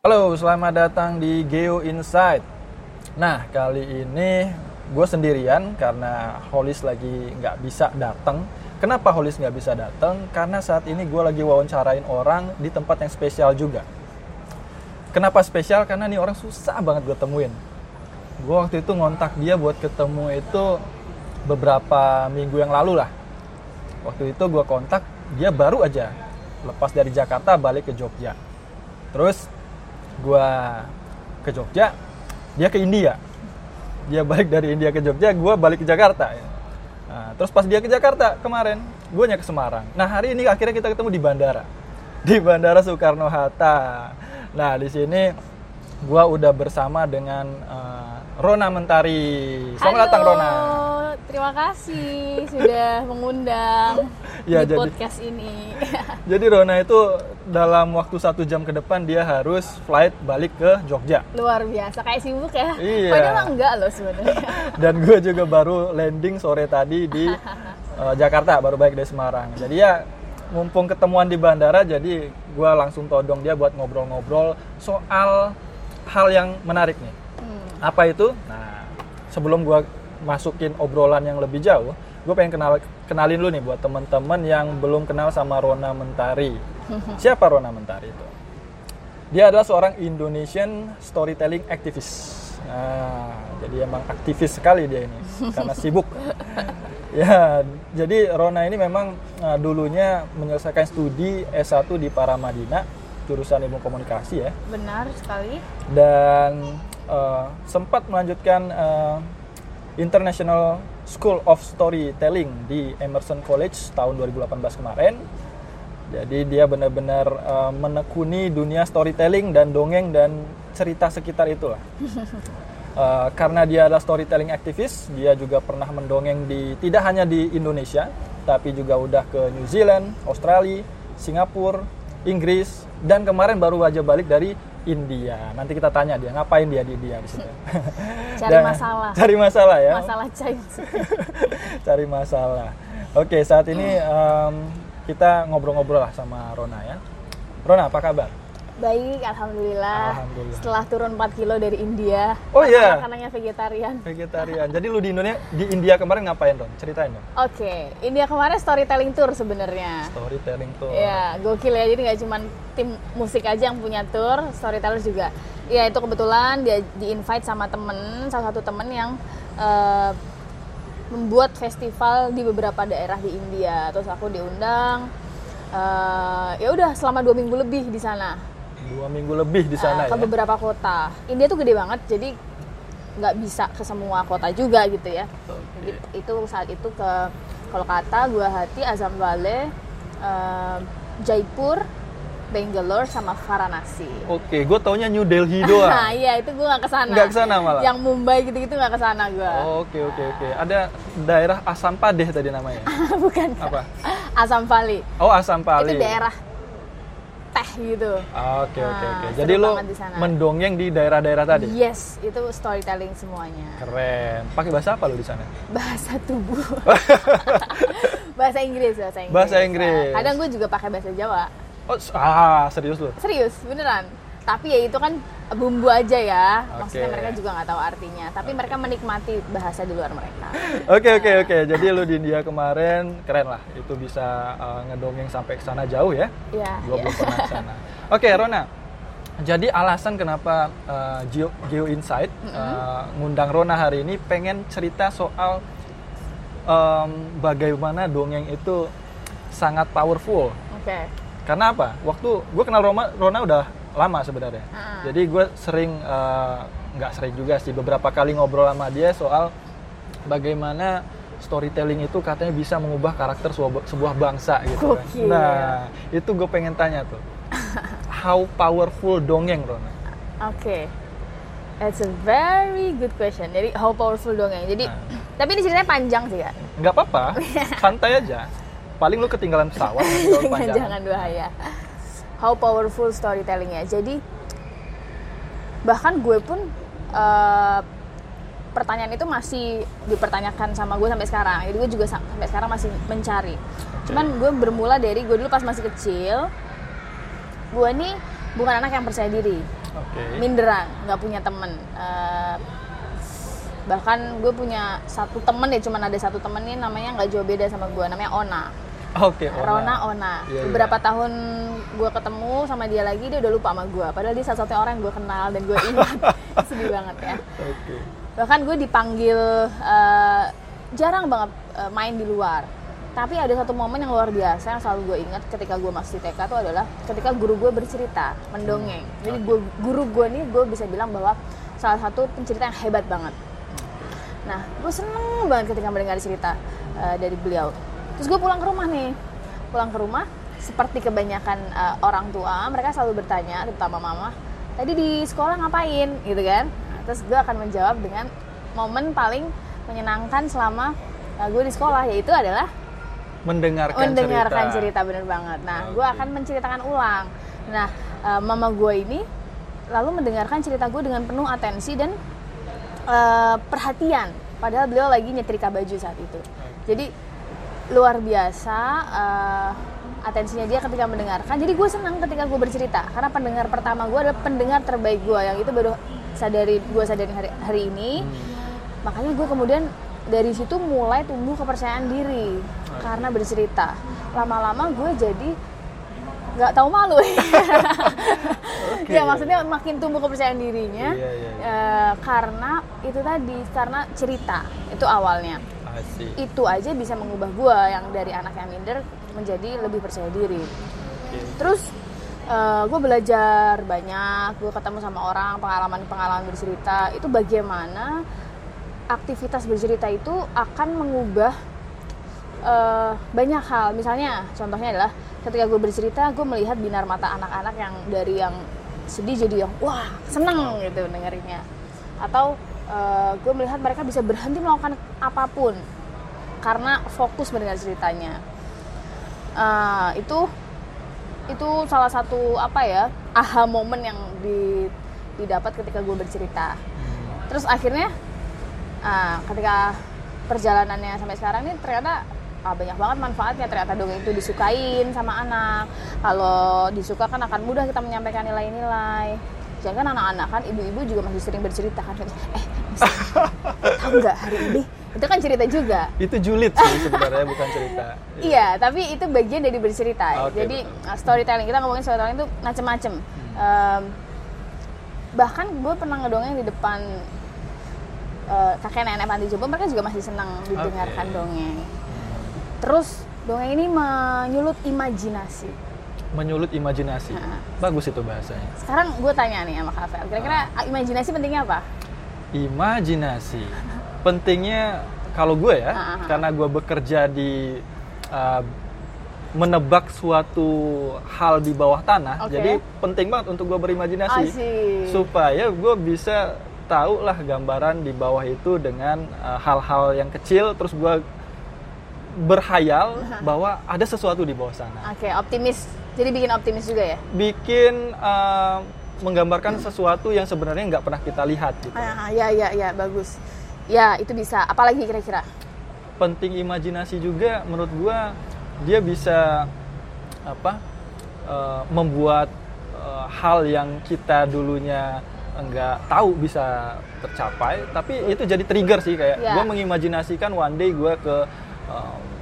Halo, selamat datang di Geo Insight. Nah, kali ini gue sendirian karena Holis lagi nggak bisa datang. Kenapa Holis nggak bisa datang? Karena saat ini gue lagi wawancarain orang di tempat yang spesial juga. Kenapa spesial? Karena nih orang susah banget gue temuin. Gue waktu itu ngontak dia buat ketemu itu beberapa minggu yang lalu lah. Waktu itu gue kontak, dia baru aja lepas dari Jakarta balik ke Jogja. Terus gue ke Jogja, dia ke India. Dia balik dari India ke Jogja, gue balik ke Jakarta. Nah, terus pas dia ke Jakarta kemarin, gue ke Semarang. Nah hari ini akhirnya kita ketemu di bandara, di Bandara Soekarno Hatta. Nah di sini gue udah bersama dengan uh, Rona Mentari. Selamat Halo, datang Rona. Terima kasih sudah mengundang Ya, di jadi- podcast ini. Jadi Rona itu dalam waktu satu jam ke depan dia harus flight balik ke Jogja. Luar biasa, kayak sibuk ya. Iya. Padahal enggak loh sebenarnya. Dan gue juga baru landing sore tadi di uh, Jakarta, baru balik dari Semarang. Jadi ya mumpung ketemuan di bandara, jadi gue langsung todong dia buat ngobrol-ngobrol soal hal yang menarik nih. Apa itu? Nah, sebelum gue masukin obrolan yang lebih jauh, gue pengen kenal kenalin lu nih buat teman-teman yang belum kenal sama Rona Mentari. Siapa Rona Mentari itu? Dia adalah seorang Indonesian storytelling activist. Nah, jadi emang aktivis sekali dia ini karena sibuk. ya, jadi Rona ini memang uh, dulunya menyelesaikan studi S1 di Paramadina, jurusan Ilmu Komunikasi ya Benar sekali. dan uh, sempat melanjutkan uh, International School of Storytelling di Emerson College tahun 2018 kemarin. Jadi dia benar-benar uh, menekuni dunia storytelling dan dongeng dan cerita sekitar itulah. Uh, karena dia adalah storytelling aktivis, dia juga pernah mendongeng di tidak hanya di Indonesia, tapi juga udah ke New Zealand, Australia, Singapura, Inggris, dan kemarin baru aja balik dari India. Nanti kita tanya dia ngapain dia di India di situ. Cari Dan- masalah. Cari masalah ya. Masalah Chinese. Cari masalah. Oke, saat ini em, kita ngobrol-ngobrol lah sama Rona ya. Rona, apa kabar? Baik, alhamdulillah. Alhamdulillah. Setelah turun 4 kilo dari India. Oh, iya? Makanannya vegetarian. Vegetarian. Jadi lu di Indonesia di India kemarin ngapain dong? Ceritain dong. Oke, India kemarin storytelling tour sebenarnya. Storytelling tuh. Ya, gokil ya. Jadi nggak cuma tim musik aja yang punya tour, storyteller juga. Ya itu kebetulan dia di invite sama temen, salah satu temen yang eh, membuat festival di beberapa daerah di India. Terus aku diundang. eh, ya udah selama dua minggu lebih di sana. Dua minggu lebih di sana Eh, ke ya. beberapa kota. India tuh gede banget, jadi nggak bisa ke semua kota juga gitu ya. Jadi itu saat itu ke Kolkata, Guwahati, Azam Valley, eh, Jaipur, Bangalore, sama Varanasi. Oke, gue taunya New Delhi doang. Nah, iya itu gue nggak ke sana. Nggak ke sana malah? Yang Mumbai gitu-gitu nggak ke sana gue. Oke, oke, oke. Ada daerah Asam Padeh tadi namanya. Bukan. Apa? Asam Valley. Oh, Asam Pali. Itu daerah gitu. Oke, oke, Nah, oke. Jadi di sana. mendongeng di daerah-daerah tadi. Yes, itu storytelling semuanya. Keren. Pakai bahasa apa lu di sana? bahasa tubuh bahasa Inggris bahasa Inggris Bahasa Inggris. Kadang gue juga pakai bahasa Jawa Oh, ah, serius lu? serius beneran tapi ya itu kan bumbu aja ya maksudnya mereka juga nggak tahu artinya tapi mereka menikmati bahasa di luar mereka Oke oke oke. Jadi lu di India kemarin keren lah. Itu bisa uh, ngedongeng sampai ke sana jauh ya. ya Gua ya. belum pernah ke sana. Oke Rona. Jadi alasan kenapa uh, Geo, Geo Insight uh, ngundang Rona hari ini pengen cerita soal um, bagaimana dongeng itu sangat powerful. oke Karena apa? Waktu gue kenal Roma, Rona udah lama sebenarnya. Ah. Jadi gue sering uh, nggak sering juga sih beberapa kali ngobrol sama dia soal bagaimana storytelling itu katanya bisa mengubah karakter sebuah, sebuah bangsa gitu kan. Nah itu gue pengen tanya tuh, how powerful dongeng Rona? oke It's a very good question. Jadi how powerful dongeng. Jadi Nah. tapi ini ceritanya panjang sih ya. Nggak apa-apa, santai aja. Paling lu ketinggalan pesawat kalau Jangan jangan bahaya. How powerful storytellingnya. Jadi bahkan gue pun eh, pertanyaan itu masih dipertanyakan sama gue sampai sekarang. Jadi gue juga sa- sampai sekarang masih mencari. Cuman gue bermula dari gue dulu pas masih kecil, gue nih bukan anak yang percaya diri. Oke. minderan nggak punya temen Eh, bahkan gue punya satu temen ya cuman ada satu temen nih namanya nggak jauh beda sama gue namanya Ona Oke, Ona. Rona Ona. Iya, iya. beberapa tahun gue ketemu sama dia lagi dia udah lupa sama gue padahal dia satu-satunya orang yang gue kenal dan gue ingat. Sedih banget ya. Oke. bahkan gue dipanggil eh, jarang banget eh, main di luar. Tapi ada satu momen yang luar biasa yang selalu gue ingat ketika gue masih TK itu adalah ketika guru gue bercerita mendongeng. Jadi gua, guru gue nih gue bisa bilang bahwa salah satu pencerita yang hebat banget. Nah gue seneng banget ketika mendengar cerita eh, dari beliau terus gue pulang ke rumah nih pulang ke rumah seperti kebanyakan eh, orang tua mereka selalu bertanya terutama mama tadi di sekolah ngapain gitu kan Nah, terus gue akan menjawab dengan momen paling menyenangkan selama eh, gue di sekolah yaitu adalah Mendengarkan, mendengarkan cerita. cerita, bener banget. Nah, Oke. gue akan menceritakan ulang. Nah, eh, mama gue ini lalu mendengarkan cerita gue dengan penuh atensi dan eh, perhatian. Padahal beliau lagi nyetrika baju saat itu. Jadi luar biasa eh, atensinya dia ketika mendengarkan. Jadi gue senang ketika gue bercerita karena pendengar pertama gue adalah pendengar terbaik gue yang itu baru sadari gue sadari hari, hari ini. Makanya gue kemudian dari situ mulai tumbuh kepercayaan diri karena bercerita. Lama-lama gue jadi nggak tahu malu. Oke. ya maksudnya makin tumbuh kepercayaan dirinya Iya, iya, iya. eh, karena itu tadi karena cerita itu awalnya. Itu aja bisa mengubah gue yang dari anak yang minder menjadi lebih percaya diri. Oke. Terus gue belajar banyak, gue ketemu sama orang, pengalaman-pengalaman bercerita. Itu bagaimana aktivitas bercerita itu akan mengubah eh, banyak hal. Misalnya, contohnya adalah ketika gue bercerita, gue melihat binar mata anak-anak yang dari yang sedih jadi yang wah seneng gitu dengerinnya. Atau eh, gue melihat mereka bisa berhenti melakukan apa pun karena fokus mendengar ceritanya. Eh, itu itu salah satu apa ya aha momen yang di, didapat ketika gue bercerita. Terus akhirnya ah, ketika perjalanannya sampai sekarang ini ternyata ah, banyak banget manfaatnya. Ternyata dongeng itu disukain sama anak. Kalau disuka kan akan mudah kita menyampaikan nilai-nilai jangan anak-anak kan ibu-ibu juga masih sering bercerita kan eh tahu nggak hari ini itu kan cerita juga Itu julid sih sebenarnya bukan cerita. Iya, tapi itu bagian dari bercerita. Oke, Jadi betul. uh, storytelling kita ngomongin storytelling itu macem-macem. Um, bahkan gue pernah ngedongeng di depan uh, kakek nenek panti jompo, mereka juga masih senang didengarkan Oke. dongeng. Terus dongeng ini menyulut imajinasi. Menyulut imajinasi. Bagus itu bahasanya. Sekarang gue tanya nih sama Kak kira-kira uh, imajinasi pentingnya apa? Imajinasi. Pentingnya kalau gue ya, Ah, ah, ah. karena gue bekerja di uh, menebak suatu hal di bawah tanah, Oke. jadi penting banget untuk gue berimajinasi Asik. supaya gue bisa tahu lah gambaran di bawah itu dengan uh, hal-hal yang kecil, terus gue berhayal bahwa ada sesuatu di bawah sana. Oke, optimis. Jadi bikin optimis juga ya? Bikin uh, menggambarkan sesuatu yang sebenarnya nggak pernah kita lihat gitu. Ah, ya, ya, ya, bagus. Ya, itu bisa. Apalagi kira-kira? penting imajinasi juga menurut gua dia bisa apa eh, membuat eh, hal yang kita dulunya enggak tahu bisa tercapai tapi itu jadi trigger sih kayak Ya. gua mengimajinasikan one day gua ke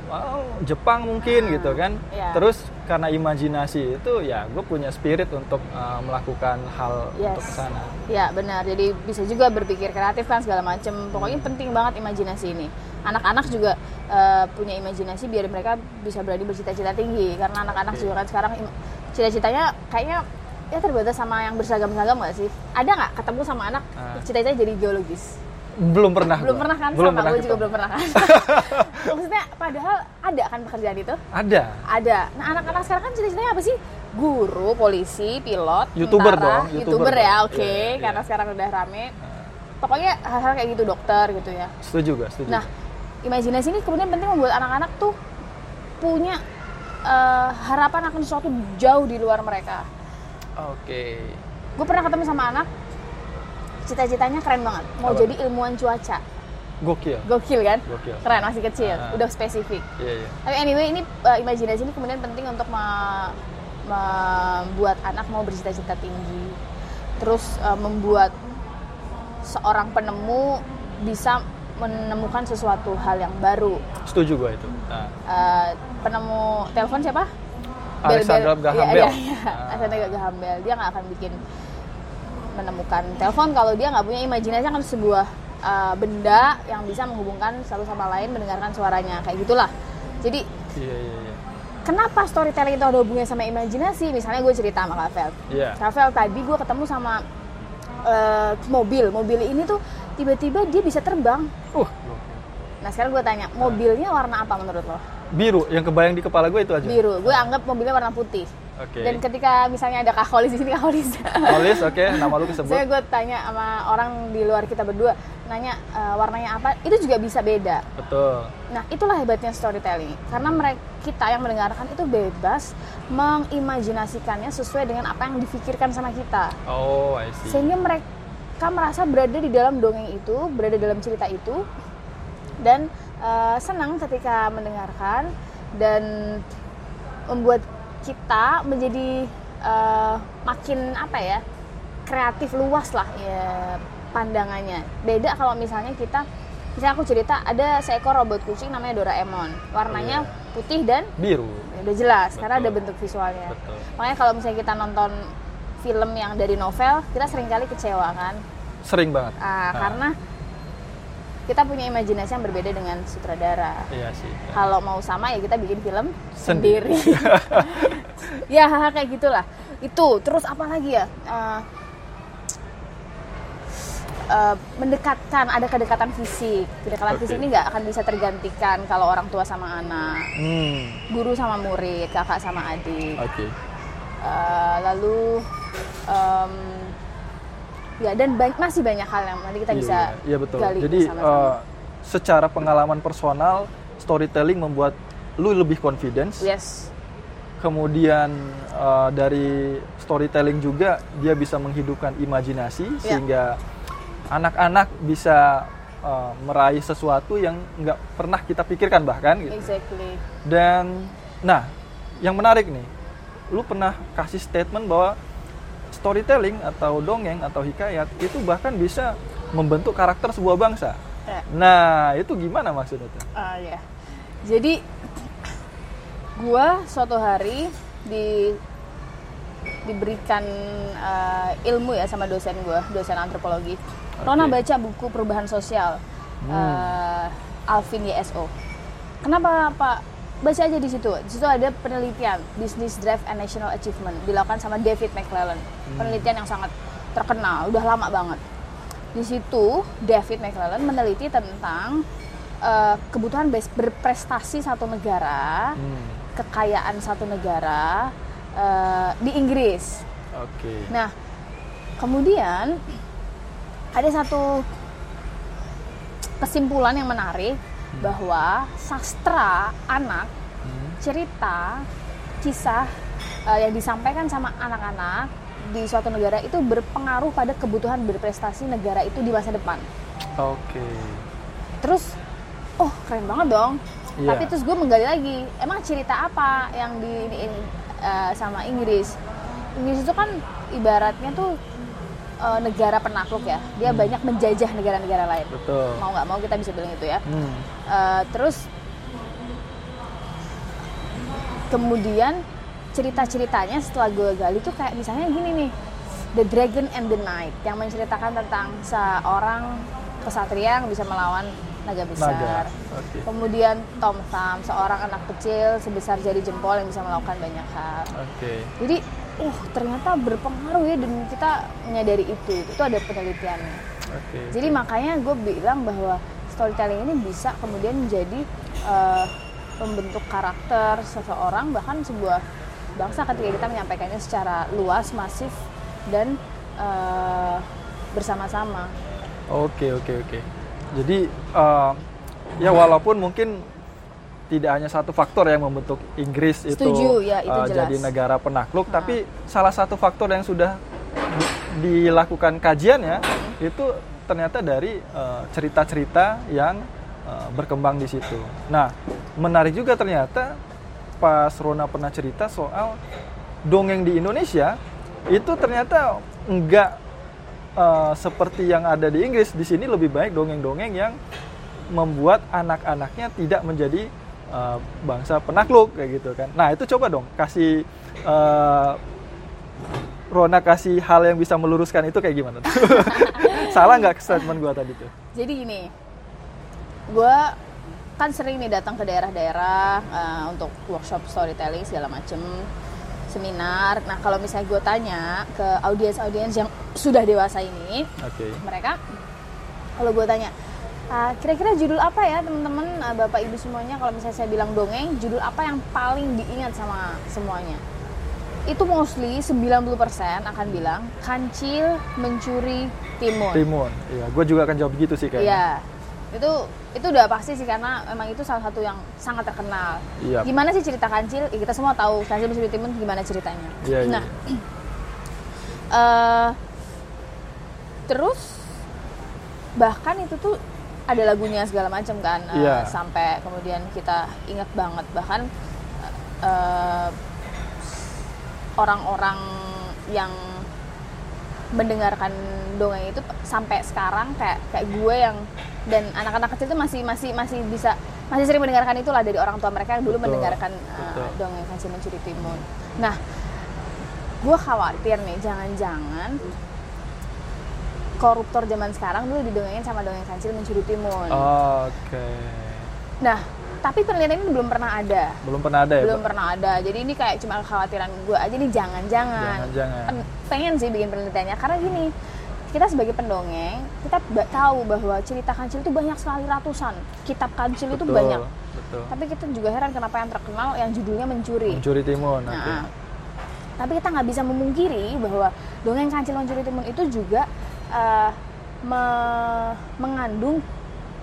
wow, Jepang mungkin Ah, gitu kan ya. terus karena imajinasi itu ya gue punya spirit untuk eh, melakukan hal Yes. untuk sana Ya benar, jadi bisa juga berpikir kreatif kan segala macam. Pokoknya penting banget imajinasi ini. Anak-anak juga eh, punya imajinasi biar mereka bisa berani bercita-cita tinggi. Karena anak-anak Oke. juga kan sekarang cita-citanya kayaknya ya terbatas sama yang berseragam-seragam nggak sih? Ada nggak ketemu sama anak Ah. cita-citanya jadi geologis? Belum pernah belum gua. pernah kan? belum sama pernah gue juga belum pernah kan. Maksudnya padahal ada kan pekerjaan itu? ada Ada. Nah anak-anak sekarang kan cita-citanya apa sih? Guru, polisi, pilot, YouTuber tentara. dong, youtuber, YouTuber ya, oke. Iya, iya. Karena sekarang udah rame. Pokoknya hal-hal kayak gitu dokter gitu ya. setuju gak setuju Nah, imajinasi ini kemudian penting membuat anak-anak tuh punya eh, harapan akan sesuatu jauh di luar mereka. oke Gue pernah ketemu sama anak, cita-citanya keren banget, mau Apa? jadi ilmuwan cuaca. gokil Gokil kan? Gokil. Keren, masih kecil, Ah. udah spesifik. iya iya Tapi anyway, ini uh, imajinasi ini kemudian penting untuk me- membuat anak mau bercita-cita tinggi. terus uh, membuat seorang penemu bisa menemukan sesuatu hal yang baru. Setuju gue itu. Nah. Uh, penemu telepon siapa? Alexander Graham Bell. Iya, iya, iya. Alexander Graham Bell. Dia nggak akan bikin menemukan telepon kalau dia nggak punya imajinasi akan sebuah uh, benda yang bisa menghubungkan satu sama lain mendengarkan suaranya kayak gitulah. Jadi Iya, iya, iya. kenapa storytelling itu ada hubungannya sama imajinasi? Misalnya gue cerita sama Rafael. Iya. Rafael tadi gue ketemu sama uh, mobil. Mobil ini tuh tiba-tiba dia bisa terbang. Uh, Nah sekarang gue tanya, mobilnya warna apa menurut lo? biru yang kebayang di kepala gue itu aja. Biru. Gue anggap mobilnya warna putih. Oke. Dan ketika misalnya ada Kak Holis di sini, Kak Holis. Oke, nama lu disebut. Saya gue tanya sama orang di luar kita berdua, nanya "E, warnanya apa, itu juga bisa beda. Betul. Nah, itulah hebatnya storytelling. Karena mereka kita yang mendengarkan itu bebas mengimajinasikannya sesuai dengan apa yang difikirkan sama kita. Oh, I see. Sehingga mereka merasa berada di dalam dongeng itu, berada dalam cerita itu, dan eh, senang ketika mendengarkan dan membuat kita menjadi eh, makin apa ya kreatif luas lah ya pandangannya. Beda kalau misalnya kita misalnya aku cerita ada seekor robot kucing namanya Doraemon. Warnanya putih dan Biru. udah jelas karena Betul. ada bentuk visualnya. Betul. Makanya kalau misalnya kita nonton film yang dari novel, kita sering kali kecewa kan. Sering banget. Ah, Nah, karena kita punya imajinasi yang berbeda dengan sutradara. Iya sih. Kalau mau sama ya kita bikin film Sendiri. sendiri. ya hal-hal kayak gitulah. Itu terus apa lagi ya? Eh, eh, mendekatkan ada kedekatan fisik. Kedekatan Oke. fisik ini nggak akan bisa tergantikan kalau orang tua sama anak, Hmm. guru sama murid, kakak sama adik. Oke. Eh, lalu em, ya dan ba- masih banyak hal yang nanti kita Iya, bisa iya, iya betul. gali Jadi bersama-sama. eh, secara pengalaman personal, storytelling membuat lu lebih confidence. yes Kemudian eh, dari storytelling juga dia bisa menghidupkan imajinasi Iya. sehingga anak-anak bisa eh, meraih sesuatu yang nggak pernah kita pikirkan bahkan gitu. exactly Dan nah, yang menarik nih, lu pernah kasih statement bahwa storytelling atau dongeng atau hikayat itu bahkan bisa membentuk karakter sebuah bangsa. Ya. Nah, itu gimana maksudnya tuh? Ah, ya. Jadi gua suatu hari di diberikan eh, ilmu ya sama dosen gua, dosen antropologi. Rona Oke. baca buku perubahan sosial Hmm. eh, Alvin YSO. Kenapa Pak? Baca aja di situ. Di situ ada penelitian Business Drive and National Achievement dilakukan sama David McClellan. Hmm. Penelitian yang sangat terkenal, udah lama banget. Di situ David McClellan meneliti tentang eh, kebutuhan berprestasi satu negara, Hmm, kekayaan satu negara eh, di Inggris. Oke. Nah, kemudian ada satu kesimpulan yang menarik bahwa sastra anak, Hmm, cerita, kisah eh, yang disampaikan sama anak-anak di suatu negara itu berpengaruh pada kebutuhan berprestasi negara itu di masa depan. Oke. Terus, oh keren banget dong. Iya. Tapi terus gue menggali lagi, emang cerita apa yang di ini, ini, eh, sama Inggris? Inggris itu kan ibaratnya tuh eh, negara penakluk ya. Dia Hmm. banyak menjajah negara-negara lain. Betul. Mau nggak mau kita bisa bilang itu ya. Hmm, Eh, terus kemudian cerita-ceritanya setelah gue gali tuh kayak misalnya gini nih The Dragon and the Knight yang menceritakan tentang seorang kesatria yang bisa melawan naga besar Naga. Oke. kemudian Tom Thumb seorang anak kecil sebesar jari jempol yang bisa melakukan banyak hal Oke. jadi uh ternyata berpengaruh ya dan kita menyadari itu itu ada penelitiannya Oke. jadi makanya gue bilang bahwa storytelling ini bisa kemudian menjadi eh, pembentuk karakter seseorang bahkan sebuah bangsa ketika kita menyampaikannya secara luas, masif dan eh, bersama-sama. Oke oke oke. Jadi eh, ya walaupun mungkin tidak hanya satu faktor yang membentuk Inggris itu Setuju, ya, itu jelas. jadi negara penakluk, tapi salah satu faktor yang sudah di- dilakukan kajiannya itu ternyata dari eh, cerita-cerita yang eh, berkembang di situ. Nah, menarik juga ternyata pas Rona pernah cerita soal dongeng di Indonesia itu ternyata enggak eh, seperti yang ada di Inggris di sini lebih baik dongeng-dongeng yang membuat anak-anaknya tidak menjadi eh, bangsa penakluk kayak gitu kan nah itu coba dong kasih eh, Rona kasih hal yang bisa meluruskan itu kayak gimana tuh? salah nggak statement gua tadi tuh Jadi gini, gue kan sering nih datang ke daerah-daerah eh, untuk workshop storytelling segala macem seminar. Nah kalau misalnya gue tanya ke audiens-audiens yang sudah dewasa ini, oke mereka kalau gue tanya "Ah, kira-kira judul apa ya teman-teman ah, bapak ibu semuanya kalau misalnya saya bilang dongeng judul apa yang paling diingat sama semuanya itu mostly 90% akan bilang kancil mencuri timun timun iya gue juga akan jawab gitu sih kayaknya Iya, itu itu udah pasti sih karena memang itu salah satu yang sangat terkenal. Iya. Gimana sih cerita kancil? Ya, kita semua tahu kancil mencuri timun gimana ceritanya. Iya, iya. nah, eh, terus bahkan itu tuh ada lagunya segala macam kan, eh, Iya. sampai kemudian kita ingat banget bahkan eh, orang-orang yang mendengarkan dongeng itu sampai sekarang kayak kayak gue yang dan anak-anak kecil itu masih masih masih bisa masih sering mendengarkan itulah dari orang tua mereka yang dulu Betul, mendengarkan uh, betul. dongeng kancil mencuri timun. Nah, gue khawatir nih jangan-jangan koruptor zaman sekarang dulu didongengin sama dongeng kancil mencuri timun. oke Nah, tapi penelitian ini belum pernah ada. belum pernah ada ya belum Pak? pernah ada. Jadi ini kayak cuma kekhawatiran gue aja nih jangan-jangan. Jangan-jangan. Pen- pengen sih bikin penelitiannya karena gini kita sebagai pendongeng kita tahu bahwa cerita kancil itu banyak sekali ratusan kitab kancil itu banyak betul tapi kita juga heran kenapa yang terkenal yang judulnya mencuri mencuri timun Nah, tapi kita nggak bisa memungkiri bahwa dongeng kancil mencuri timun itu juga eh, me- mengandung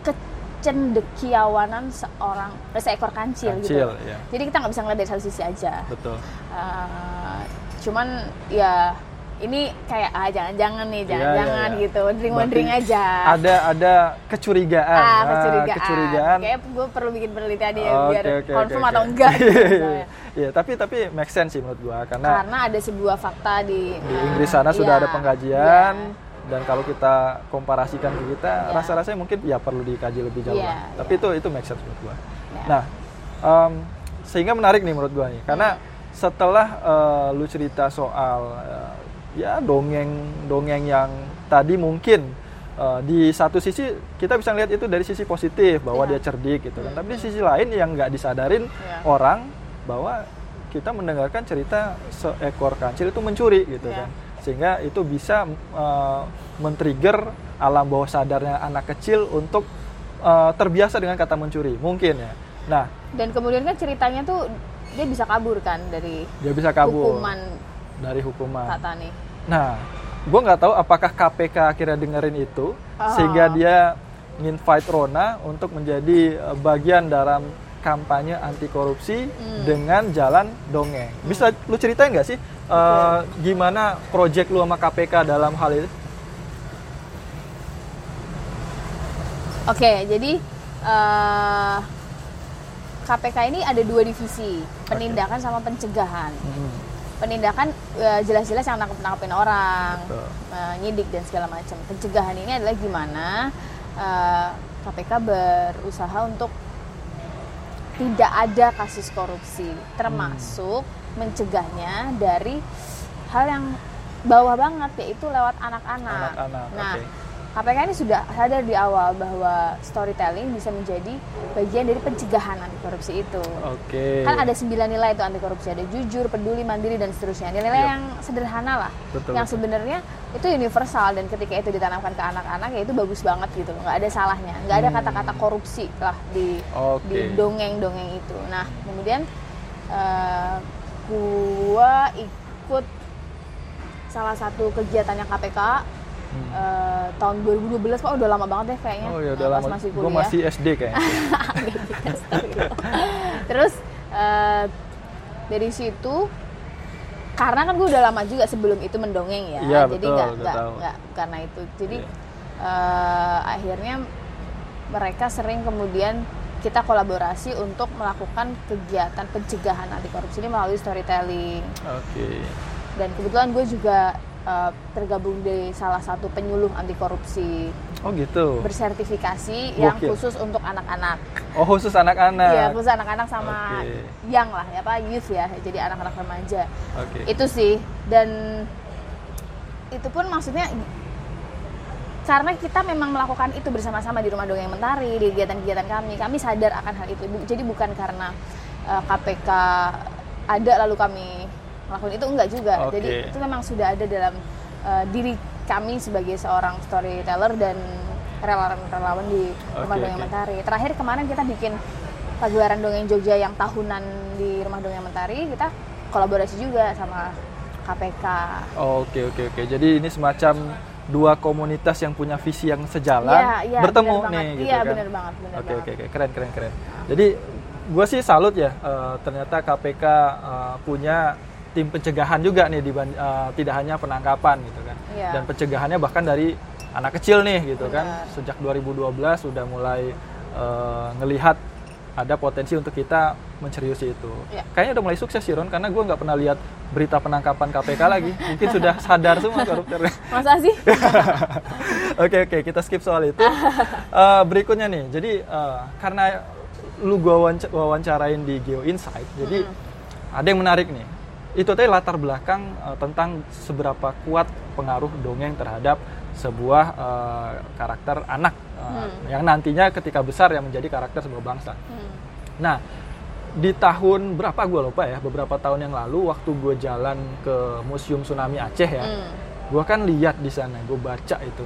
kecendekiawanan seorang eh, seekor kancil, gitu. Kancil, iya. Jadi kita nggak bisa ngeliat dari satu sisi aja. betul Eh, cuman ya ini kayak ah jangan-jangan nih Iya, jangan-jangan iya, iya. gitu drink Berarti drink aja ada ada kecurigaan ah kecurigaan, kecurigaan kayak gue perlu bikin penelitian ya Oke, biar oke, confirm oke, atau enggak gitu, Iya, misalnya. Iya, tapi tapi make sense sih menurut gua karena karena ada sebuah fakta di di eh, Inggris sana sudah iya, ada pengkajian. Dan kalau kita komparasikan ke kita Iya. rasa-rasanya mungkin ya perlu dikaji lebih jauh Iya, lah. Tapi iya. itu itu make sense menurut gua. Iya. Nah, em, sehingga menarik nih menurut gua nih karena setelah eh, lu cerita soal eh, ya dongeng dongeng yang tadi mungkin eh, di satu sisi kita bisa lihat itu dari sisi positif bahwa Iya. dia cerdik gitu kan. Tapi di sisi lain yang nggak disadarin Iya. orang bahwa kita mendengarkan cerita seekor kancil itu mencuri gitu Iya. kan sehingga itu bisa uh, men-trigger alam bawah sadarnya anak kecil untuk uh, terbiasa dengan kata mencuri mungkin ya nah dan kemudian kan ceritanya tuh dia bisa kabur kan dari dia bisa kabur hukuman dari hukuman kata nih nah gue nggak tahu apakah KPK akhirnya dengerin itu Ah. sehingga dia nginvite Rona untuk menjadi uh, bagian dalam kampanye anti korupsi Hmm. dengan jalan dongeng. Bisa lu ceritain nggak sih uh, gimana project lu sama KPK dalam hal itu? Oke, jadi eh, KPK ini ada dua divisi, penindakan sama pencegahan. Hmm, Penindakan eh, jelas-jelas yang nangkep nangkepin orang, Betul. eh, nyidik dan segala macam. Pencegahan ini adalah gimana eh, KPK berusaha untuk tidak ada kasus korupsi, termasuk mencegahnya dari hal yang bawah banget yaitu lewat anak-anak. Anak-anak, Nah, oke. KPK ini sudah sadar di awal bahwa storytelling bisa menjadi bagian dari pencegahan anti korupsi itu. Oke. Kan ada sembilan nilai itu anti korupsi, ada jujur, peduli, mandiri dan seterusnya. Nilai Yap. yang sederhana lah, Betul, yang betul. sebenarnya itu universal dan ketika itu ditanamkan ke anak-anak ya itu bagus banget gitu, nggak ada salahnya, nggak ada Hmm. kata-kata korupsi lah di Oke. di dongeng-dongeng itu. Nah kemudian eh, gua ikut salah satu kegiatannya KPK Hmm. eh, tahun 2012 pak udah lama banget deh kayaknya Oh ya udah pas lama. masih Gue kuliah masih SD kayaknya. terus eh, dari situ karena kan gue udah lama juga sebelum itu mendongeng ya Iya, jadi nggak nggak karena itu jadi Iya. eh, akhirnya mereka sering kemudian kita kolaborasi untuk melakukan kegiatan pencegahan anti korupsi ini melalui storytelling Oke. dan kebetulan gue juga eh, tergabung di salah satu penyuluh anti korupsi Oh gitu. bersertifikasi yang khusus untuk anak-anak. Oh khusus anak-anak. Iya, khusus anak-anak sama Oke. young lah, ya apa youth ya, jadi anak-anak remaja. Oke. Itu sih dan itu pun maksudnya karena kita memang melakukan itu bersama-sama di rumah dongeng mentari di kegiatan-kegiatan kami kami sadar akan hal itu jadi bukan karena uh, KPK ada lalu kami melakukan itu enggak juga Oke. jadi itu memang sudah ada dalam uh, diri kami sebagai seorang storyteller dan relawan-relawan di rumah dongeng oke. mentari terakhir kemarin kita bikin pagelaran dongeng Jogja yang tahunan di rumah dongeng mentari kita kolaborasi juga sama KPK Oke oke oke. Jadi ini semacam dua komunitas yang punya visi yang sejalan Iya, iya, bertemu bener nih banget. gitu Iya, kan. bener banget, bener Oke oke oke keren keren keren. Jadi gue sih salut ya eh, ternyata KPK eh, punya tim pencegahan juga nih diban- eh, tidak hanya penangkapan gitu kan. Iya. Dan pencegahannya bahkan dari anak kecil nih gitu kan. Benar. Sejak 2012 sudah mulai eh, ngelihat ada potensi untuk kita menceriusi itu. Iya. Kayaknya udah mulai sukses sih Ron karena gue nggak pernah lihat berita penangkapan KPK lagi. Mungkin sudah sadar semua koruptornya. masa sih Oke oke kita skip soal itu. Eh, berikutnya nih, jadi eh, karena lu wawanc- wawancarain di Geo Insight, jadi ada yang menarik nih. Itu tadi latar belakang eh, tentang seberapa kuat pengaruh dongeng terhadap sebuah eh, karakter anak eh, yang nantinya ketika besar yang menjadi karakter sebuah bangsa. Hmm. Nah, di tahun berapa gue lupa ya, beberapa tahun yang lalu waktu gue jalan ke Museum Tsunami Aceh ya, Hmm. gue kan lihat di sana, gue baca itu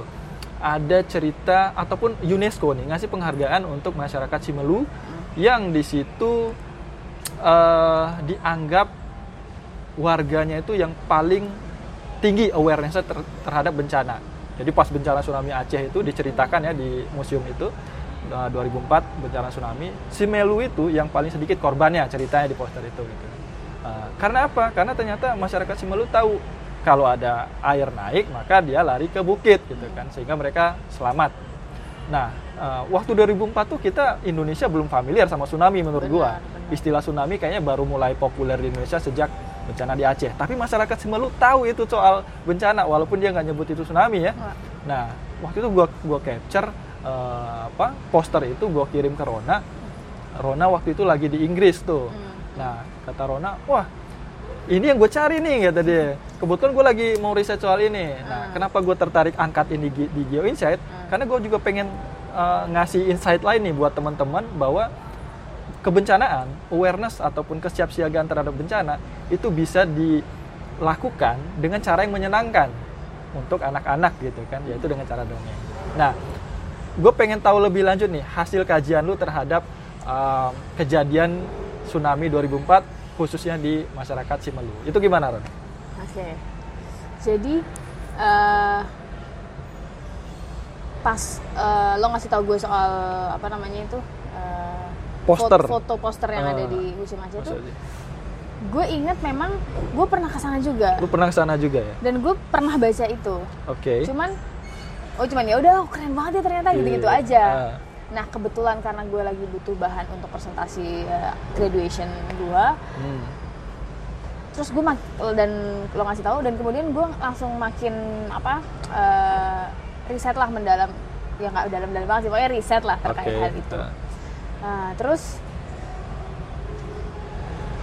ada cerita ataupun UNESCO nih ngasih penghargaan untuk masyarakat Simelu yang di situ eh, dianggap warganya itu yang paling tinggi awareness terhadap bencana. Jadi pas bencana tsunami Aceh itu diceritakan ya di museum itu eh, 2004 bencana tsunami, Simelu itu yang paling sedikit korbannya ceritanya di poster itu gitu. Eh, karena apa? Karena ternyata masyarakat Simelu tahu kalau ada air naik maka dia lari ke bukit gitu kan sehingga mereka selamat. Nah, eh, waktu 2004 tuh kita Indonesia belum familiar sama tsunami menurut Benar, gua. benar. Istilah tsunami kayaknya baru mulai populer di Indonesia sejak bencana di Aceh. Tapi masyarakat Simelu tahu itu soal bencana walaupun dia nggak nyebut itu tsunami ya. Wah. Nah, waktu itu gua gua capture eh, apa poster itu gua kirim ke Rona. Rona waktu itu lagi di Inggris tuh. Hmm. Nah, kata Rona, wah ini yang gue cari nih kata dia. Kebetulan gue lagi mau riset soal ini. Nah, Hmm. kenapa gue tertarik angkat ini di, di Geo Insight? Karena gue juga pengen eh, ngasih insight lain nih buat teman-teman bahwa kebencanaan, awareness ataupun kesiapsiagaan terhadap bencana itu bisa dilakukan dengan cara yang menyenangkan untuk anak-anak gitu kan, yaitu dengan cara dongeng. Nah, gue pengen tahu lebih lanjut nih hasil kajian lu terhadap eh, kejadian tsunami 2004 khususnya di masyarakat Simelu. Itu gimana, Ron? Oke. Jadi eh, pas eh, lo ngasih tahu gue soal apa namanya itu eh, Poster. foto, foto poster yang Ah. ada di Museum Aceh itu, Maksudnya. gue inget memang gue pernah ke sana juga Lu pernah ke sana juga ya? dan gue pernah baca itu. Oke. Cuman oh cuman ya udah keren banget ya ternyata gitu-gitu Iya. aja. Ah. Nah kebetulan karena gue lagi butuh bahan untuk presentasi eh, graduation gue, Hmm. terus gue dan lo ngasih tahu dan kemudian gue langsung makin apa eh, riset lah mendalam ya nggak dalam-dalam banget sih pokoknya riset lah terkait Oke. hal itu Ah. Nah, terus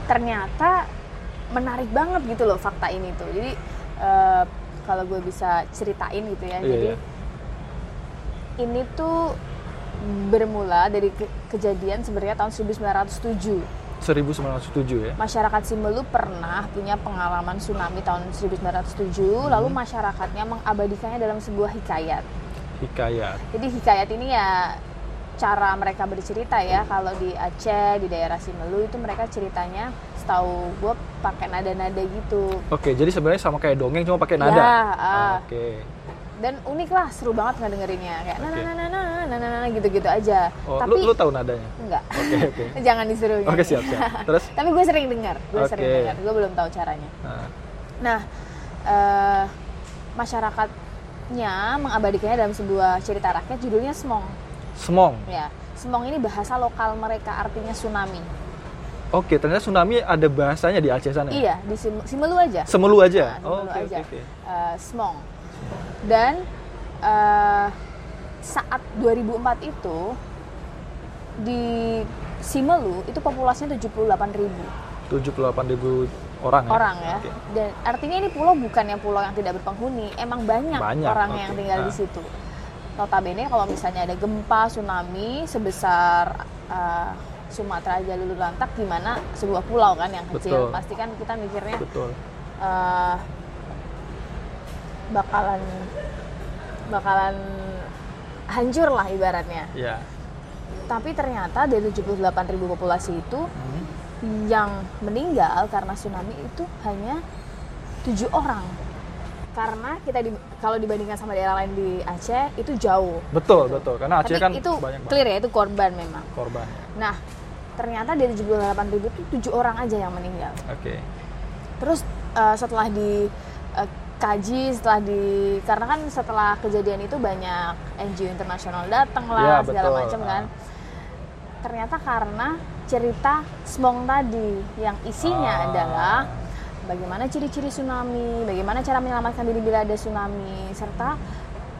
ternyata menarik banget gitu loh fakta ini tuh jadi eh, kalau gue bisa ceritain gitu ya Iya, jadi iya. ini tuh bermula dari ke- kejadian sebenarnya tahun 1907 1907 ya. masyarakat Simelu pernah punya pengalaman tsunami tahun 1907 lalu masyarakatnya mengabadikannya dalam sebuah hikayat Hikayat. jadi hikayat ini ya cara mereka bercerita ya kalau di Aceh di daerah Simelu itu mereka ceritanya setahu gue pakai nada-nada gitu Oke, jadi sebenarnya sama kayak dongeng cuma pakai nada. Ya, ah. Oke. dan unik lah seru banget ngedengerinnya kayak Oke. na na na na na na na gitu-gitu aja Oh, tapi lu lu tahu nadanya? enggak Oke, oke. jangan disuruh Oke, siap, siap. Terus tapi gue sering dengar gue sering Oke. dengar gue belum tahu caranya nah, Nah, eh, masyarakatnya mengabadikannya dalam sebuah cerita rakyat judulnya Semong. Semong. Ya, Semong ini bahasa lokal mereka artinya tsunami. Oke, ternyata tsunami ada bahasanya di Aceh sana. ya? Iya, di Sim- Simelu aja. Semelu aja. Nah, oh, Simelu oke aja. oke oke. Eh, Smong. Dan eh, saat 2004 itu di Simelu itu populasinya 78.000 ribu 78.000 orang ya. orang ya. Oke. Dan artinya ini pulau bukannya pulau yang tidak berpenghuni, emang banyak, Banyak, orang oke. yang tinggal di Ah. situ. Notabene kalau misalnya ada gempa, tsunami sebesar eh, Sumatera aja lulu lantak gimana sebuah pulau kan yang kecil, Betul. pasti kan kita mikirnya Betul. eh, bakalan bakalan hancur lah ibaratnya. Ya. Tapi ternyata dari 78.000 populasi itu Hmm. yang meninggal karena tsunami itu hanya tujuh orang. Karena kita di- kalau dibandingkan sama daerah lain di Aceh itu jauh. Betul, betul. Karena Aceh Tapi kan itu banyak banget clear ya itu korban memang. korban. Nah ternyata dari 78.000 itu tujuh orang aja yang meninggal. Oke. Terus eh, setelah di eh, kaji setelah di karena kan setelah kejadian itu banyak NGO internasional datang lah Ya, segala macam kan. Ah. Ternyata karena cerita Smong tadi yang isinya Ah. adalah bagaimana ciri-ciri tsunami, bagaimana cara menyelamatkan diri bila ada tsunami, serta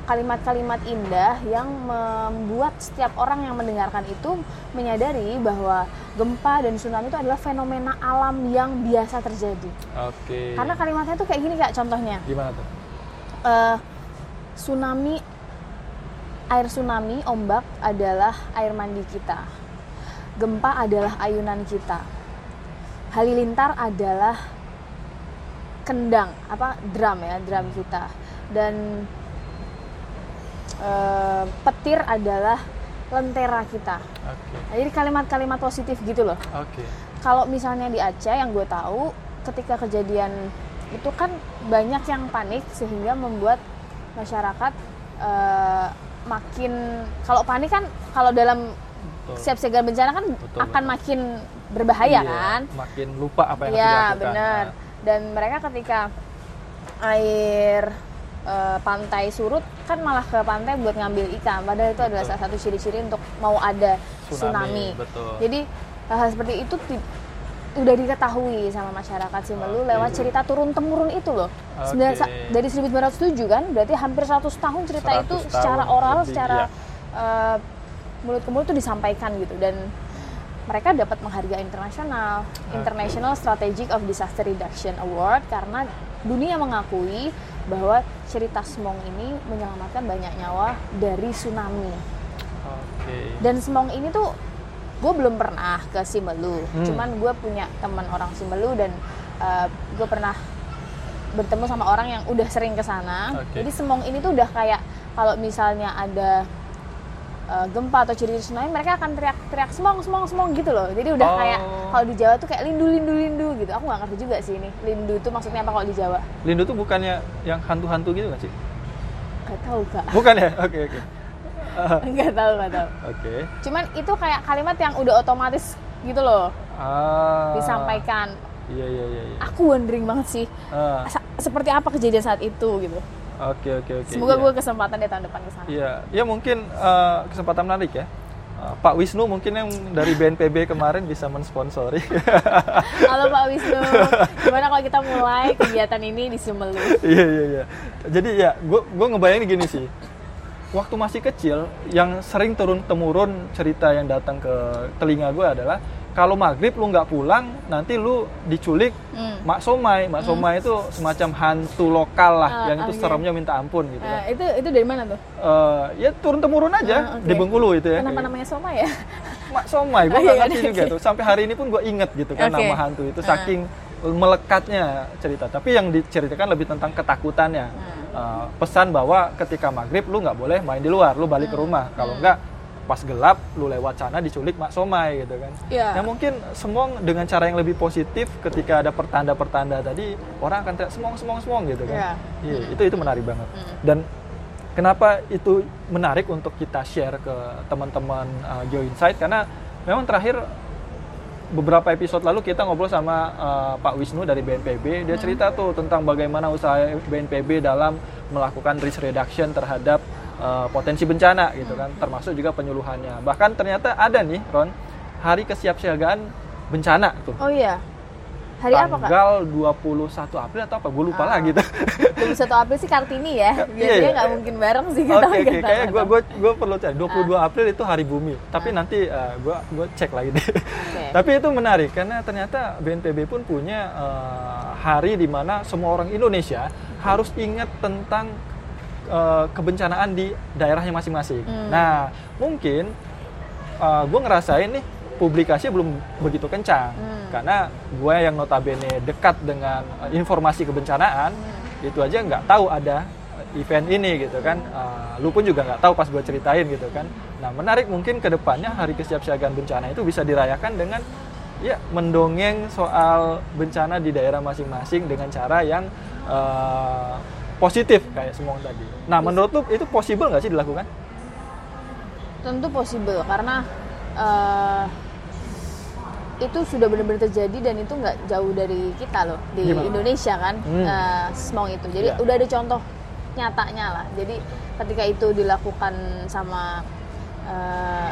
kalimat-kalimat indah yang membuat setiap orang yang mendengarkan itu menyadari bahwa gempa dan tsunami itu adalah fenomena alam yang biasa terjadi. Oke. Karena kalimatnya tuh kayak gini kak contohnya. gimana tuh? Eh, tsunami, air tsunami, ombak adalah air mandi kita. Gempa adalah ayunan kita. Halilintar adalah kendang, apa drum ya, drum kita. Dan eh, petir adalah lentera kita. Oke. Nah, jadi kalimat-kalimat positif gitu loh Oke. kalau misalnya di Aceh yang gue tahu ketika kejadian itu kan banyak yang panik sehingga membuat masyarakat eh, makin kalau panik kan kalau dalam Betul. siap siaga bencana kan Betul, akan betul. makin berbahaya Iya, kan Makin lupa apa yang harus Iya dilakukan. benar Nah, dan mereka ketika air eh, pantai surut kan malah ke pantai buat ngambil ikan padahal itu adalah Betul. salah satu ciri-ciri untuk mau ada tsunami, Betul. jadi hal seperti itu udah diketahui sama masyarakat Simelu Oke. lewat cerita turun temurun itu loh. Sa- dari 1907 kan, berarti hampir 100 tahun cerita 100 itu tahun secara oral, lebih, secara iya. eh, mulut ke mulut itu disampaikan gitu dan mereka dapat penghargaan internasional, International Strategic of Disaster Reduction Award karena dunia mengakui bahwa cerita Smong ini menyelamatkan banyak nyawa dari tsunami. Oke. Dan Semong ini tuh gue belum pernah ke Simelu, Hmm. cuman gue punya teman orang Simelu dan gue pernah bertemu sama orang yang udah sering ke sana. Oke. Jadi Semong ini tuh udah kayak kalau misalnya ada uh, gempa atau ciri tsunami, mereka akan teriak-teriak Semong, Semong, Semong gitu loh. Jadi udah Oh. kayak kalau di Jawa tuh kayak lindu, lindu, lindu gitu. Aku nggak ngerti juga sih ini. Lindu itu maksudnya apa kalau di Jawa? Lindo tuh bukannya yang hantu-hantu gitu nggak sih? Gak tahu kak. Bukan ya? Oke oke. Ah, Nggak tahu, nggak tahu. Oke. Cuman itu kayak kalimat yang udah otomatis gitu loh Ah. disampaikan. Iya iya iya. iya. Aku wondering banget sih sa- seperti apa kejadian saat itu gitu. Oke oke oke. Semoga iya. gue kesempatan di tahun depan ke sana. Iya, ya mungkin eh, kesempatan menarik ya. Eh, Pak Wisnu mungkin yang dari BNPB kemarin bisa mensponsori. Halo Pak Wisnu, gimana kalau kita mulai kegiatan ini di Sumelu? Iya iya iya. Jadi ya, gue gue ngebayangin gini sih. Waktu masih kecil, yang sering turun temurun cerita yang datang ke telinga gue adalah kalau maghrib lu nggak pulang, nanti lu diculik Hmm. Mak Somai. Mak Somai itu semacam hantu lokal lah, Ah, yang itu oke. seremnya minta ampun gitu Nah, kan. itu itu dari mana tuh? Eh, ya turun temurun aja Ah, oke. di Bengkulu itu ya. Kenapa namanya Soma ya? Mak Somai, gue Oh, nggak iya, ngerti oke. juga tuh. Sampai hari ini pun gue inget gitu kan Oke. nama hantu itu, Ah. saking melekatnya cerita. Tapi yang diceritakan lebih tentang ketakutannya. Hmm. Eh, pesan bahwa ketika maghrib lu nggak boleh main di luar, lu balik ke Hmm. rumah. Kalau nggak pas gelap lu lewat sana diculik Mak Somai gitu kan. Iya. Ya mungkin semong dengan cara yang lebih positif ketika ada pertanda-pertanda tadi orang akan teriak semong semong semong gitu kan. Iya. Iya, itu itu menarik banget. Hmm. Dan kenapa itu menarik untuk kita share ke teman-teman uh, Geo Insight karena memang terakhir beberapa episode lalu kita ngobrol sama uh, Pak Wisnu dari BNPB dia cerita tuh tentang bagaimana usaha BNPB dalam melakukan risk reduction terhadap uh, potensi bencana gitu kan termasuk juga penyuluhannya bahkan ternyata ada nih Ron hari kesiapsiagaan bencana tuh. Oh iya. Hari apa kak? Tanggal 21 April atau apa? Gue lupa Ah. lah gitu. 21 April sih Kartini ya. Iya, Biasanya iya. nggak mungkin bareng sih kita. Oke oke, nggak tahu, kayaknya gue gue gue perlu cek. 22 Ah. April itu Hari Bumi. Tapi nanti gue gue cek lagi deh. Tapi itu menarik karena ternyata BNPB pun punya eh, hari di mana semua orang Indonesia harus ingat tentang eh, kebencanaan di daerahnya masing-masing. Hmm. Nah mungkin gue ngerasain nih publikasi belum begitu kencang Hmm. karena gue yang notabene dekat dengan eh, informasi kebencanaan Hmm. itu aja nggak tahu ada eh, event ini gitu kan Eh, lu pun juga nggak tahu pas gue ceritain gitu kan nah menarik mungkin ke depannya hari kesiapsiagaan bencana itu bisa dirayakan dengan ya mendongeng soal bencana di daerah masing-masing dengan cara yang eh, positif kayak semua tadi nah menurut lu itu possible nggak sih dilakukan Tentu possible karena eh, itu sudah benar-benar terjadi dan itu nggak jauh dari kita loh di Gimana? Indonesia kan Hmm. eh, smog itu. Jadi Iya. udah ada contoh nyatanya lah. Jadi ketika itu dilakukan sama eh,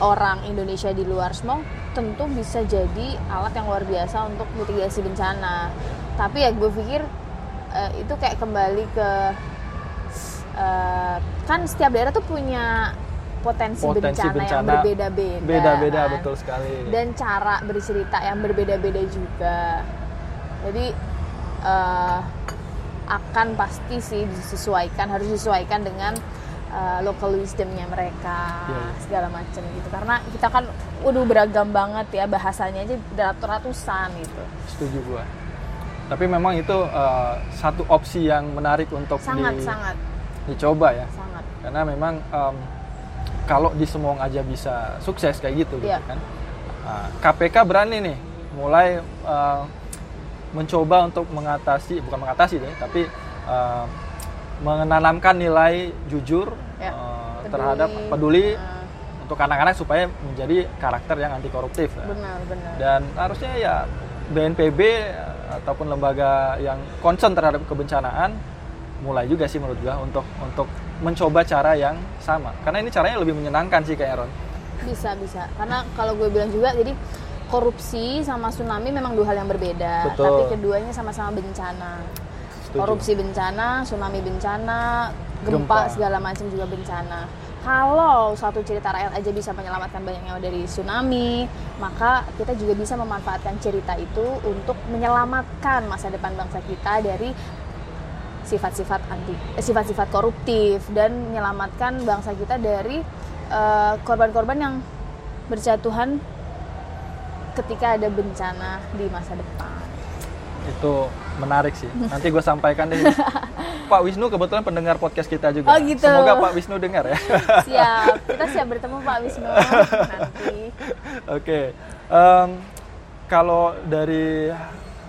orang Indonesia di luar smog, tentu bisa jadi alat yang luar biasa untuk mitigasi bencana. Tapi ya gue pikir eh, itu kayak kembali ke eh, kan setiap daerah tuh punya potensi, Potensi bencana, yang bencana berbeda-beda. beda-beda kan. betul sekali Dan cara bercerita yang berbeda-beda juga. Jadi eh, akan pasti sih disesuaikan, harus disesuaikan dengan eh, local wisdomnya mereka Iya, iya. segala macam gitu. Karena kita kan udah beragam banget ya bahasanya aja ratus-ratusan gitu. setuju gua tapi memang itu eh, satu opsi yang menarik untuk Sangat di- sangat dicoba ya sangat. karena memang em, kalau di Semong aja bisa sukses kayak gitu gitu Iya. kan Nah, KPK berani nih mulai eh, mencoba untuk mengatasi bukan mengatasi deh tapi eh, menanamkan nilai jujur Ya, eh, peduli. terhadap peduli untuk anak-anak supaya menjadi karakter yang anti koruptif benar benar. dan harusnya ya BNPB ataupun lembaga yang concern terhadap kebencanaan mulai juga sih menurut gua untuk untuk mencoba cara yang sama karena ini caranya lebih menyenangkan sih kayak Ron Bisa bisa. Karena kalau gue bilang juga jadi korupsi sama tsunami memang dua hal yang berbeda, Betul. tapi keduanya sama-sama bencana. Setuju. Korupsi bencana, tsunami bencana, gempa, Gempa. segala macam juga bencana. Kalau satu cerita rakyat aja bisa menyelamatkan banyak nyawa dari tsunami, maka kita juga bisa memanfaatkan cerita itu untuk menyelamatkan masa depan bangsa kita dari sifat-sifat anti eh, sifat-sifat koruptif dan menyelamatkan bangsa kita dari eh, korban-korban yang berjatuhan ketika ada bencana di masa depan. itu menarik sih nanti gue sampaikan deh Pak Wisnu kebetulan pendengar podcast kita juga Oh, gitu. semoga Pak Wisnu dengar ya Siap, kita siap bertemu Pak Wisnu nanti. Oke, em, kalau dari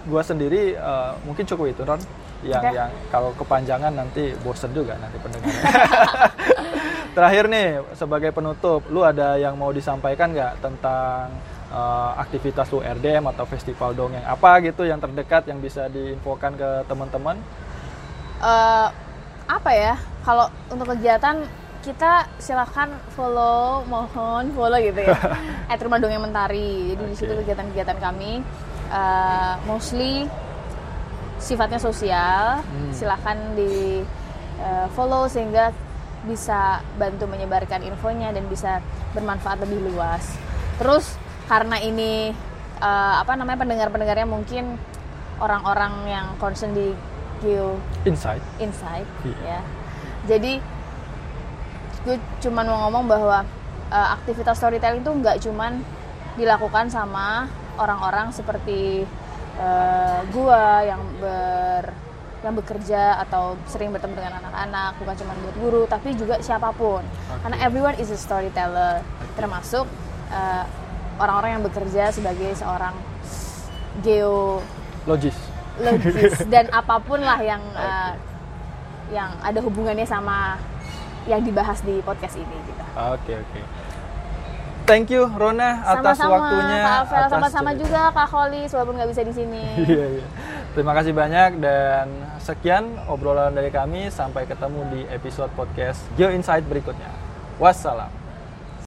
gua sendiri eh, mungkin cukup itu Ron. Yang Oke. yang kalau kepanjangan nanti bosen juga nanti pendengarnya. Terakhir nih sebagai penutup, lu ada yang mau disampaikan nggak tentang eh, aktivitas lu RDM atau festival dongeng apa gitu yang terdekat yang bisa diinfokan ke teman-teman? Eh, apa ya? Kalau untuk kegiatan kita silahkan follow, mohon follow gitu ya. At Rumah Dongeng Mentari. Jadi di situ kegiatan-kegiatan kami eh, mostly sifatnya sosial. Hmm. Silahkan di eh, follow sehingga bisa bantu menyebarkan infonya dan bisa bermanfaat lebih luas. Terus karena ini eh, apa namanya pendengar-pendengarnya mungkin orang-orang yang concern di geo Insight. insight Iya. ya. Jadi gue cuman mau ngomong bahwa eh, aktivitas storytelling itu nggak cuman dilakukan sama orang-orang seperti eh, gua yang ber yang bekerja atau sering bertemu dengan anak-anak bukan cuma buat guru tapi juga siapa pun karena everyone is a storyteller termasuk eh, orang-orang yang bekerja sebagai seorang geo Logis. logis dan apa pun lah yang uh, yang ada hubungannya sama yang dibahas di podcast ini gitu. Oke oke. Thank you Rona atas Sama-sama waktunya. Kak sama-sama juga Kak Holis walaupun nggak bisa di sini. Iya, iya. Terima kasih banyak dan sekian obrolan dari kami. Sampai ketemu di episode podcast Geo Insight berikutnya. Wassalam.